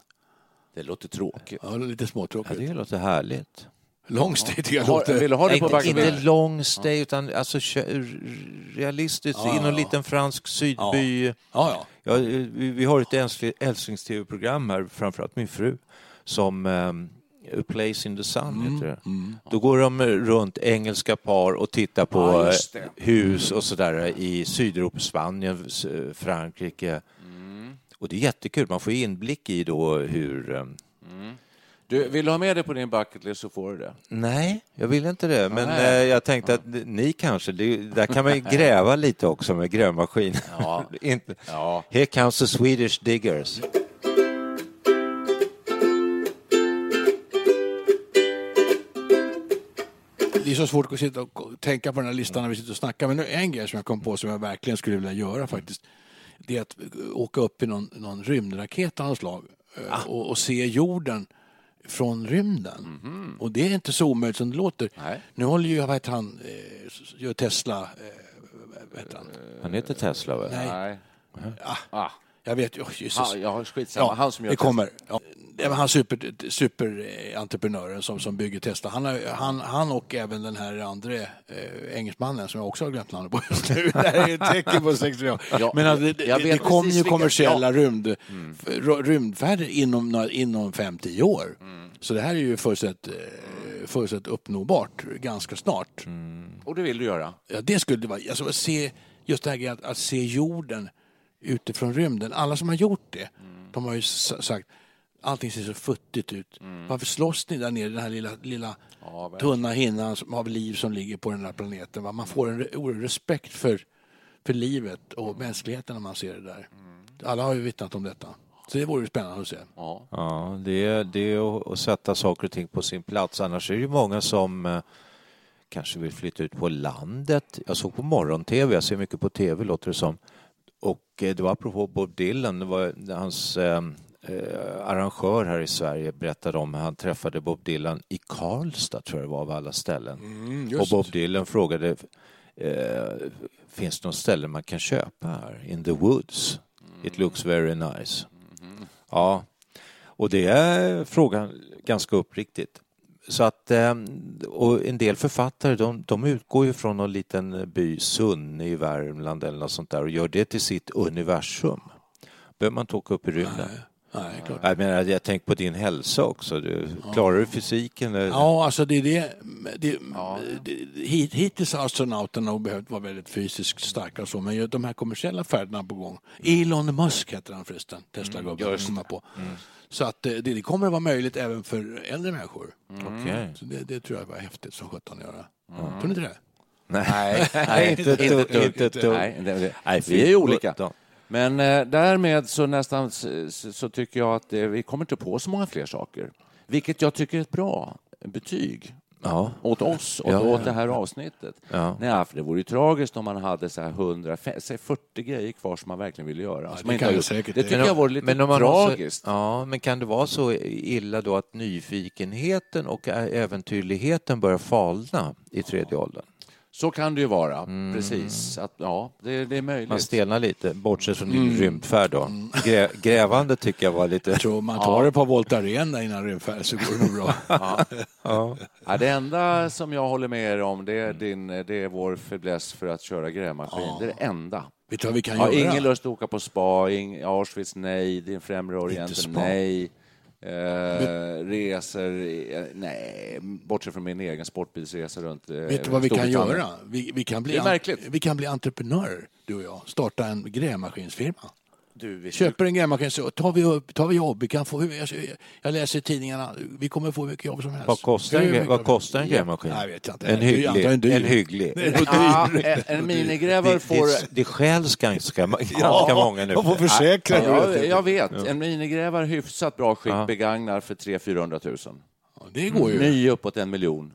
Speaker 2: Det låter tråkigt.
Speaker 3: Ja, det är lite
Speaker 4: Ja,
Speaker 3: småtråkigt.
Speaker 4: det låter härligt.
Speaker 3: Long stay tycker jag låter...
Speaker 2: vill du ha det på
Speaker 4: inte, inte long stay, utan alltså realistiskt
Speaker 3: Ja,
Speaker 4: i någon liten fransk sydby.
Speaker 3: Ja, ja.
Speaker 4: Ja, vi, vi har ett älskling- älsklings-tv-program här, framförallt min fru, som um, A Place in the Sun heter det. Då går de runt engelska par och tittar på eh,
Speaker 2: det.
Speaker 4: hus och sådär i Sydeuropa, Spanien, Frankrike. Och det är jättekul, man får inblick i då hur... um,
Speaker 2: du, vill du ha med det på din bucket list så får du det.
Speaker 4: Nej, jag vill inte det. Men
Speaker 2: Nej.
Speaker 4: Eh, jag tänkte att ni kanske, det, där kan man ju gräva lite också med grävmaskin.
Speaker 2: Ja.
Speaker 4: inte.
Speaker 2: Ja.
Speaker 4: Here comes the Swedish diggers.
Speaker 3: det är så svårt att sitta och tänka på den här listan när vi sitter och snackar. Men nu en grej som jag kom på som jag verkligen skulle vilja göra faktiskt. Det är att eh, åka upp i någon, någon rymdraket av något slag eh, ah. och, och, se jorden från rymden. Och det är inte så omöjligt som det låter.
Speaker 2: Nej.
Speaker 3: Nu håller ju, vad heter han, eh, gör Tesla, eh, heter han?
Speaker 4: Han heter Tesla väl?
Speaker 3: Nej.
Speaker 2: Nej.
Speaker 3: Ah,
Speaker 2: Ah.
Speaker 3: jag vet oh, Jesus.
Speaker 2: Han, ja, skitsamma. han som gör
Speaker 3: det kommer. Ja. Det var han super, superentreprenören som, som bygger Tesla. Han, har, han, han och även den här andra eh, engelsmannen som jag också har glömt namnet på just nu. Det här är ett tecken på 60 år.
Speaker 2: Ja,
Speaker 3: Men alltså, det,
Speaker 2: jag
Speaker 3: det,
Speaker 2: vet
Speaker 3: det kommer ju
Speaker 2: vilka-
Speaker 3: kommersiella
Speaker 2: ja.
Speaker 3: rymd, r- rymdfärder inom, inom 5-10 år. Så det här är ju fullständigt, eh, uppnåbart ganska snart.
Speaker 2: Och det vill du göra?
Speaker 3: Ja, det skulle det vara. Alltså, att se, just det här att, att se jorden utifrån rymden. Alla som har gjort det, de har ju sagt allting ser så futtigt ut. Varför slåss ni där nere i den här lilla, lilla tunna hinnan av liv som ligger på den här planeten? Va? Man får en oerhörd respekt för, för livet och mänskligheten när man ser det där. Alla har ju vittnat om detta. Så det vore spännande att se.
Speaker 2: Ja.
Speaker 4: Ja, det är, det är att- sätta saker och ting på sin plats. Annars är det ju många som eh, kanske vill flytta ut på landet. Jag såg på morgon-tv, jag ser mycket på tv låter det som. Och eh, det var apropå Bob Dylan, det var hans eh, eh, arrangör här i Sverige berättade om hur han träffade Bob Dylan i Karlstad tror jag det var av alla ställen. och Bob Dylan frågade eh, finns det något ställe man kan köpa här? In the woods. It looks very nice. Ja, och det är frågan ganska uppriktigt. Så att, ehm, och en del författare de, de utgår ju från någon liten by, Sunne i Värmland eller något sånt där och gör det till sitt universum. behöver man inte åka upp i rymden.
Speaker 3: Nej, klart.
Speaker 4: Jag menar, jag tänker på din hälsa också. Du, klarar du fysiken? eller?
Speaker 3: Ja, alltså det är det. det, det hit, hittills har astronauterna nog behövt vara väldigt fysiskt starka och så, men ju de här kommersiella färderna på gång. Elon Musk heter han förresten, Tesla-gubben. kommer jag på. Så att eh, det, det kommer att vara möjligt även för äldre människor.
Speaker 4: Okej.
Speaker 3: Så det, det tror jag var häftigt som sjutton att göra. Tror ni inte det?
Speaker 4: Nej, nej, inte ett
Speaker 2: inte
Speaker 4: dugg.
Speaker 2: Nej, det, det, vi är olika. Men eh, därmed så nästan så, tycker jag att eh, vi kommer inte på så många fler saker. Vilket jag tycker är ett bra betyg
Speaker 4: Ja.
Speaker 2: åt oss och
Speaker 4: Ja,
Speaker 2: åt
Speaker 4: ja.
Speaker 2: det här avsnittet.
Speaker 4: Ja.
Speaker 2: Nej, för det vore ju tragiskt om man hade så här 100, säg 40 grejer kvar som man verkligen vill göra. som
Speaker 3: det
Speaker 2: man inte
Speaker 3: kan det
Speaker 2: gjort.
Speaker 3: säkert.
Speaker 2: det tycker
Speaker 3: Men
Speaker 2: jag vore lite
Speaker 4: har
Speaker 2: tragiskt.
Speaker 4: Så, ja, men kan det vara så illa då att nyfikenheten och äventyrligheten börjar falna i tredje åldern?
Speaker 2: Så kan det ju vara, precis. Att, ja, det, det är möjligt.
Speaker 4: Man stelnar lite, bortsett från din rymdfärd då. Grä, grävande tycker jag var lite...
Speaker 3: Jag tror man tar ett par Voltaren innan rymdfärd så går det nog bra.
Speaker 4: Ja.
Speaker 2: Ja, det enda som jag håller med er om det är, din, det är vår fäbless för att köra grävmaskin. Det är det enda.
Speaker 3: Vet du vad vi kan
Speaker 2: har
Speaker 3: göra?
Speaker 2: ingen lust att åka på spa, ing, Auschwitz nej, din främre orienten nej. Eh, resor, eh, nej, bortsett från min egen sportbilsresa runt eh,
Speaker 3: Vet du vad vi kan göra? Vi, vi, kan bli
Speaker 2: Det är märkligt.
Speaker 3: vi kan bli entreprenörer, du och jag. Starta en grävmaskinsfirma.
Speaker 2: Du,
Speaker 3: Köper en grävmaskin så tar vi, upp, tar vi jobb. Vi kan få, jag, jag läser i tidningarna, vi kommer få hur mycket jobb som helst.
Speaker 4: Vad kostar, en, vad kostar en grävmaskin?
Speaker 3: Vet jag inte.
Speaker 4: En hygglig.
Speaker 3: dyr.
Speaker 4: En hygglig.
Speaker 2: Ja, en, en minigrävare får...
Speaker 4: det, det skäls ganska, ganska många nu.
Speaker 3: Jag får försäkra
Speaker 2: Ja,
Speaker 3: dig.
Speaker 2: jag vet. En minigrävare hyfsat bra skick
Speaker 4: Ja.
Speaker 2: begagnar för 300 000
Speaker 3: Ja, Det går ju.
Speaker 2: Ny uppåt en miljon.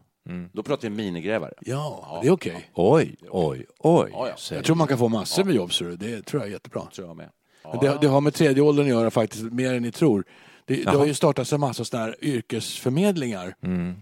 Speaker 2: Då pratar vi minigrävare.
Speaker 3: Ja, det är okej.
Speaker 4: Oj, oj, oj.
Speaker 2: Ja, ja.
Speaker 3: Jag tror man kan få massor med jobb, så det tror jag är jättebra.
Speaker 2: Tror jag med.
Speaker 3: Men Det, det har med tredje åldern att göra faktiskt, mer än ni tror. Det, det har ju startats en massa sådana här yrkesförmedlingar,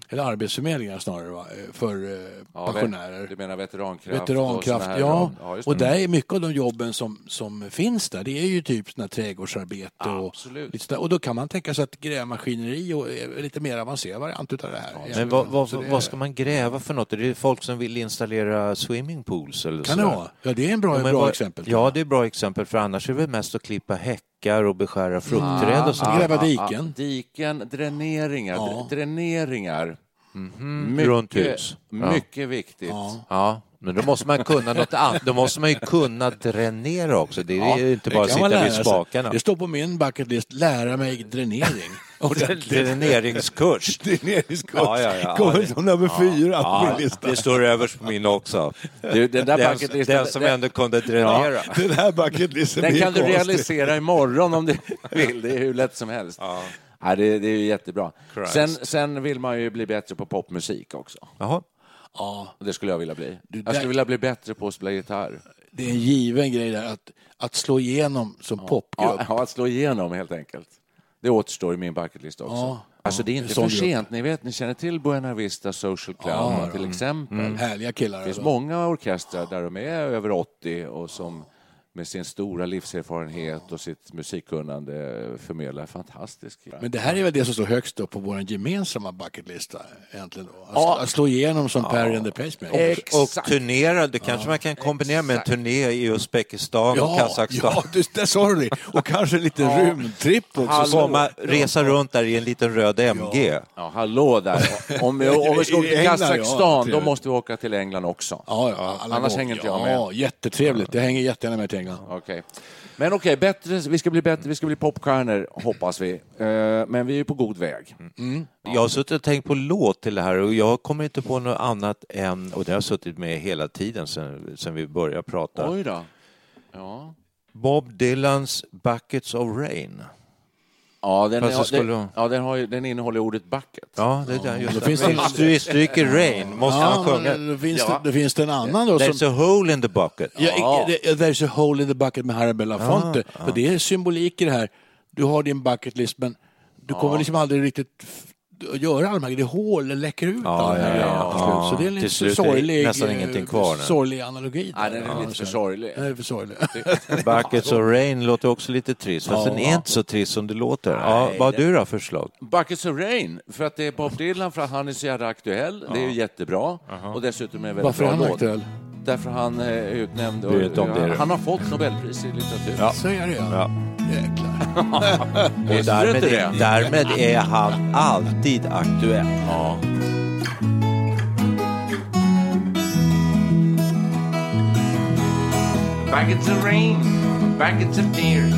Speaker 3: eller arbetsförmedlingar snarare, va? eh, för eh,
Speaker 2: Ja,
Speaker 3: pensionärer.
Speaker 2: Du menar veterankraft? och
Speaker 3: Veterankraft,
Speaker 2: här-
Speaker 3: ja.
Speaker 2: just
Speaker 3: och
Speaker 2: det.
Speaker 3: där är mycket av de jobben som, som finns där, det är ju typ här trädgårdsarbete och
Speaker 2: Absolut.
Speaker 3: lite sådär. Och då kan man tänka sig att grävmaskineri och är lite mer avancerad variant utav det här.
Speaker 4: Men vad, vad,
Speaker 3: det
Speaker 4: vad ska man gräva för något? Är det folk som vill installera swimmingpools? Eller
Speaker 3: Kan det vara? Ja, det är en bra,
Speaker 4: Ja,
Speaker 3: bra
Speaker 4: vad-
Speaker 3: exempel.
Speaker 4: Ja, det är bra exempel, för annars är det väl mest att klippa häckar och beskära fruktträd och sånt.
Speaker 3: Gräva
Speaker 2: Ah, ah,
Speaker 3: diken.
Speaker 2: diken, dräneringar.
Speaker 3: Ja.
Speaker 2: Dräneringar.
Speaker 4: Runt hus. Ja.
Speaker 2: Mycket viktigt.
Speaker 3: Ja.
Speaker 4: Ja, men då måste man kunna något annat. Då måste man ju kunna dränera också. Det är ju inte bara att sitta vid spakarna.
Speaker 3: Det står på min bucket list, lära mig dränering.
Speaker 4: Dräneringskurs.
Speaker 3: Dräneringskurs.
Speaker 4: Ja, ja, ja.
Speaker 3: Kommer som nummer fyra på
Speaker 4: Ja,
Speaker 3: min lista.
Speaker 4: det står överst på min också.
Speaker 2: Du, den där
Speaker 4: Den,
Speaker 2: bucketlisten,
Speaker 4: den som
Speaker 2: den,
Speaker 4: ändå kunde dränera.
Speaker 3: Den här bucketlisten
Speaker 2: den kan du
Speaker 3: konstig.
Speaker 2: realisera imorgon om du vill. Det är hur lätt som helst.
Speaker 4: Ja.
Speaker 2: Ja, det, det är ju jättebra.
Speaker 4: Christ.
Speaker 2: Sen, sen vill man ju bli bättre på popmusik också.
Speaker 4: Jaha.
Speaker 3: Ja,
Speaker 7: Det skulle jag vilja bli.
Speaker 3: Du,
Speaker 7: Jag skulle vilja bli bättre på att spela gitarr.
Speaker 3: det är en given grej där att, att slå igenom som popgrupp.
Speaker 7: Ja, ja, att slå igenom helt enkelt. Det återstår i min bucketlist också.
Speaker 3: Ja.
Speaker 7: Alltså det är inte för sent. Ni vet, ni känner till Buena Vista Social Club
Speaker 3: Ja,
Speaker 7: till exempel.
Speaker 3: Härliga killar.
Speaker 7: Det finns
Speaker 3: alltså.
Speaker 7: många orkestrar där de är över 80 och som med sin stora livserfarenhet och sitt musikkunnande förmedlar fantastisk...
Speaker 3: Men det här är väl det som står högst upp på vår gemensamma bucketlista egentligen då? Att,
Speaker 7: Ja.
Speaker 3: att slå igenom som Perry and the Pacemakers.
Speaker 4: Och
Speaker 7: Exakt.
Speaker 4: turnera, det kanske man kan kombinera med en turné i Uzbekistan och Kazakstan.
Speaker 3: ja du, där sa du det. Och kanske lite rymdtripp också.
Speaker 7: Hallå.
Speaker 4: Komma, resa runt där i en liten röd MG.
Speaker 7: Ja, hallå där. Om vi, om vi ska åka till
Speaker 3: ja,
Speaker 7: Kazakstan, då måste vi åka till England också.
Speaker 3: Ja, ja,
Speaker 7: Annars
Speaker 3: gånger.
Speaker 7: hänger inte jag
Speaker 3: Ja,
Speaker 7: med.
Speaker 3: jättetrevligt. Jag hänger jättegärna med till England.
Speaker 7: Okej. Men okej, bättre, vi ska bli bättre, vi ska bli popstjärnor, hoppas vi. Eh, men vi är på god väg.
Speaker 4: Jag har suttit och tänkt på låt till det här och jag kommer inte på något annat än, och det har jag suttit med hela tiden sedan, sedan vi började prata,
Speaker 7: Oj då. Ja.
Speaker 4: Bob Dylans Buckets of Rain.
Speaker 7: Ja, den,
Speaker 4: det skulle-
Speaker 7: den, ja, den, har ju, den innehåller ordet bucket.
Speaker 4: Ja, det är där, just
Speaker 3: då
Speaker 4: det.
Speaker 3: finns det-
Speaker 4: Vi stryker Rain, måste man
Speaker 3: Ja,
Speaker 4: sjunga.
Speaker 3: men då finns,
Speaker 7: Ja.
Speaker 3: det, då finns det en annan då
Speaker 4: There's
Speaker 3: som...
Speaker 4: a hole in the bucket.
Speaker 3: Ja, det- There's a hole in the bucket med Harry Belafonte. För det är symbolik i det här. Du har din bucket list men du kommer liksom aldrig riktigt f- att göra alla de här Det är hål, det läcker ut
Speaker 4: Ja,
Speaker 3: alla de här
Speaker 4: ja,
Speaker 3: grejerna
Speaker 4: ja.
Speaker 3: till slut. Så det är en lite
Speaker 4: slut är det
Speaker 3: sorglig,
Speaker 4: nästan ingenting kvar nu.
Speaker 3: sorglig analogi.
Speaker 7: Nej, den är lite för sorglig.
Speaker 3: Den är för sorglig.
Speaker 4: Buckets of Rain låter också lite trist, fast den är inte så trist som det låter. Ja, vad har du då för förslag?
Speaker 7: Buckets of Rain, för att det är Bob Dylan, för att han är så jävla aktuell. Det är ju jättebra. Och dessutom är det väldigt
Speaker 3: Varför är
Speaker 7: bra
Speaker 3: han
Speaker 7: låt.
Speaker 3: aktuell?
Speaker 7: Därför han är utnämnd. Och,
Speaker 4: det.
Speaker 7: han har fått Nobelpris i litteratur.
Speaker 3: Så är det ja.
Speaker 4: Ja.
Speaker 3: Jäklar.
Speaker 4: Och därmed, är, därmed är han alltid aktuell.
Speaker 7: Ja.
Speaker 2: Buckets of rain, buckets of tears.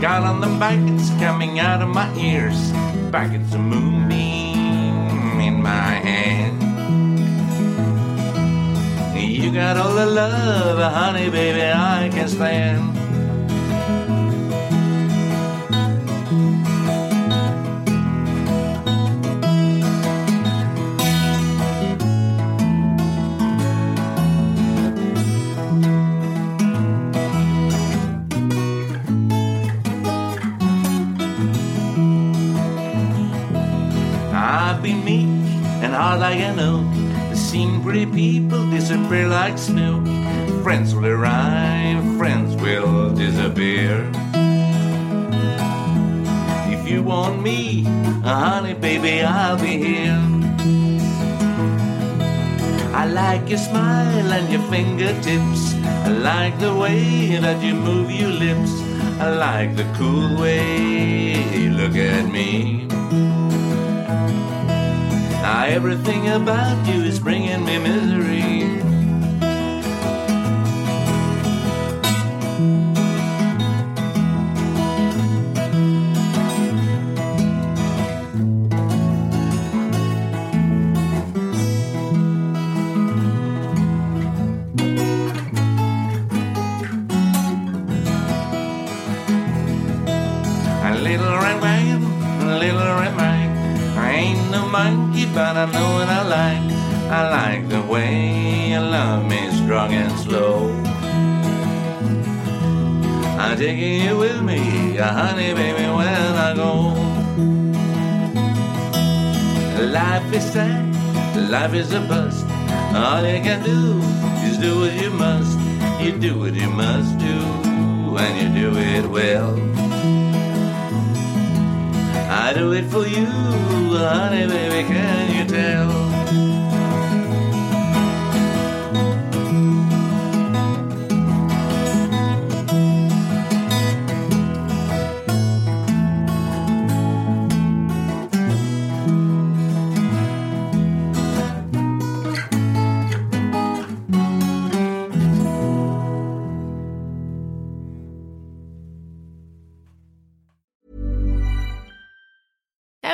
Speaker 2: Got on the buckets coming out of my ears. Buckets of moonbeam in my hand. You got all the love, honey, baby, I can stand. Like an oak. Seen pretty people disappear like smoke. Friends will arrive, friends will disappear. If you want me, uh, honey, baby, I'll be here. I like your smile and your fingertips. I like the way that you move your lips. I like the cool way you look everything about you is bringing me misery. I know what I like. I like the way you love me strong and slow. I'm taking you with me, honey, baby, when I go. Life is sad, life is a bust. All you can do is do what you must. You do what you must do, and you do it well. I do it for you, honey, baby, can you tell?